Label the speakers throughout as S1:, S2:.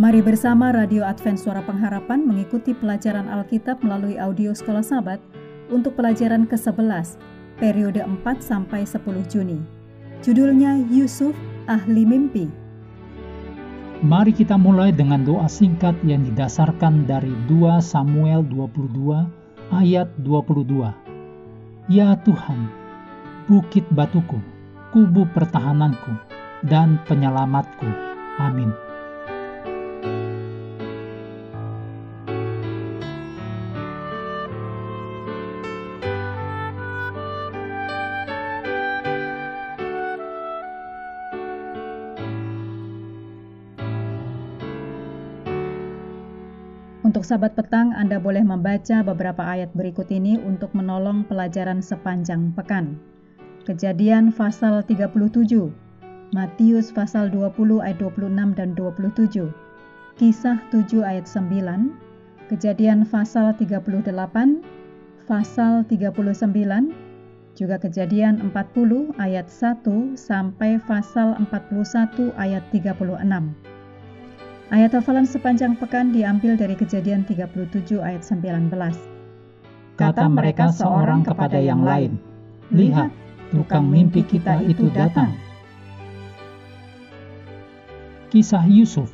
S1: Mari bersama Radio Advent Suara Pengharapan mengikuti pelajaran Alkitab melalui audio Sekolah Sabat untuk pelajaran ke-11, periode 4 sampai 10 Juni. Judulnya Yusuf Ahli Mimpi.
S2: Mari kita mulai dengan doa singkat yang didasarkan dari 2 Samuel 22 ayat 22. Ya Tuhan, bukit batuku, kubu pertahananku, dan penyelamatku. Amin.
S1: Untuk sahabat petang, Anda boleh membaca beberapa ayat berikut ini untuk menolong pelajaran sepanjang pekan. Kejadian pasal 37, Matius pasal 20 ayat 26 dan 27, Kisah 7 ayat 9, Kejadian pasal 38, pasal 39, juga Kejadian 40 ayat 1 sampai pasal 41 ayat 36. Ayat hafalan sepanjang pekan diambil dari Kejadian 37 ayat 19.
S2: Kata mereka seorang kepada yang lain, "Lihat, tukang mimpi kita itu datang." Kisah Yusuf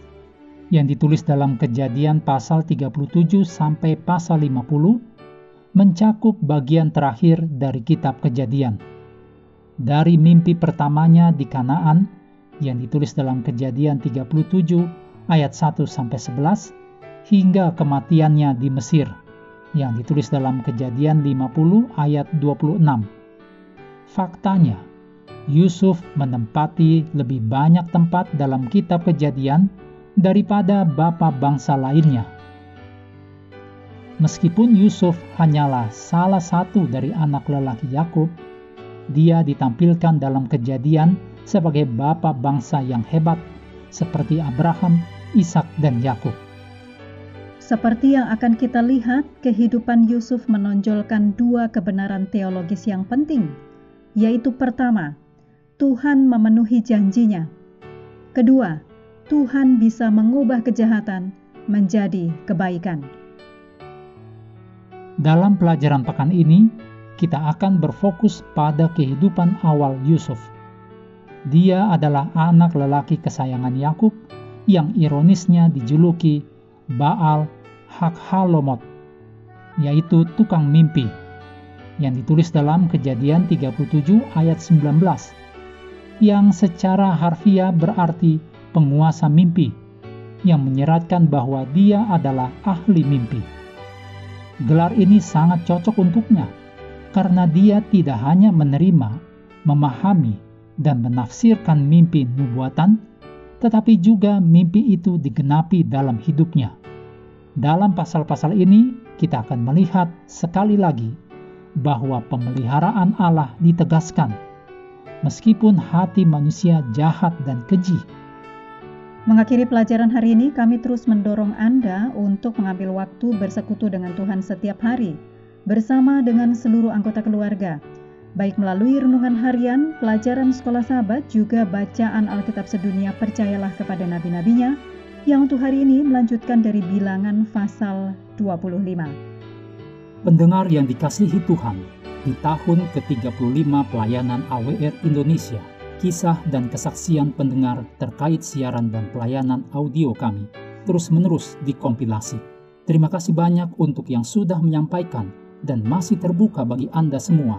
S2: yang ditulis dalam Kejadian pasal 37 sampai pasal 50 mencakup bagian terakhir dari kitab Kejadian. Dari mimpi pertamanya di Kanaan yang ditulis dalam Kejadian 37 ayat 1 sampai 11 hingga kematiannya di Mesir yang ditulis dalam Kejadian 50 ayat 26. Faktanya, Yusuf menempati lebih banyak tempat dalam kitab kejadian daripada bapak bangsa lainnya. Meskipun Yusuf hanyalah salah satu dari anak lelaki Yakub, dia ditampilkan dalam kejadian sebagai bapak bangsa yang hebat, seperti Abraham, Ishak, dan Yakub.
S1: Seperti yang akan kita lihat, kehidupan Yusuf menonjolkan dua kebenaran teologis yang penting, yaitu pertama, Tuhan memenuhi janjinya. Kedua, Tuhan bisa mengubah kejahatan menjadi kebaikan.
S2: Dalam pelajaran pekan ini, kita akan berfokus pada kehidupan awal Yusuf. Dia adalah anak lelaki kesayangan Yakub yang ironisnya dijuluki Baal Hakhalomot, yaitu tukang mimpi, yang ditulis dalam Kejadian 37 ayat 19 yang secara harfiah berarti penguasa mimpi, yang menyeratkan bahwa dia adalah ahli mimpi. Gelar ini sangat cocok untuknya, karena dia tidak hanya menerima, memahami, dan menafsirkan mimpi nubuatan, tetapi juga mimpi itu digenapi dalam hidupnya. Dalam pasal-pasal ini, kita akan melihat sekali lagi bahwa pemeliharaan Allah ditegaskan meskipun hati manusia jahat dan keji.
S1: Mengakhiri pelajaran hari ini, kami terus mendorong Anda untuk mengambil waktu bersekutu dengan Tuhan setiap hari, bersama dengan seluruh anggota keluarga, baik melalui renungan harian, pelajaran sekolah sahabat, juga bacaan Alkitab sedunia percayalah kepada nabi-nabinya, yang untuk hari ini melanjutkan dari bilangan pasal 25.
S2: Pendengar yang dikasihi Tuhan, di tahun ke-35 pelayanan AWR Indonesia, kisah dan kesaksian pendengar terkait siaran dan pelayanan audio kami terus-menerus dikompilasi. Terima kasih banyak untuk yang sudah menyampaikan dan masih terbuka bagi Anda semua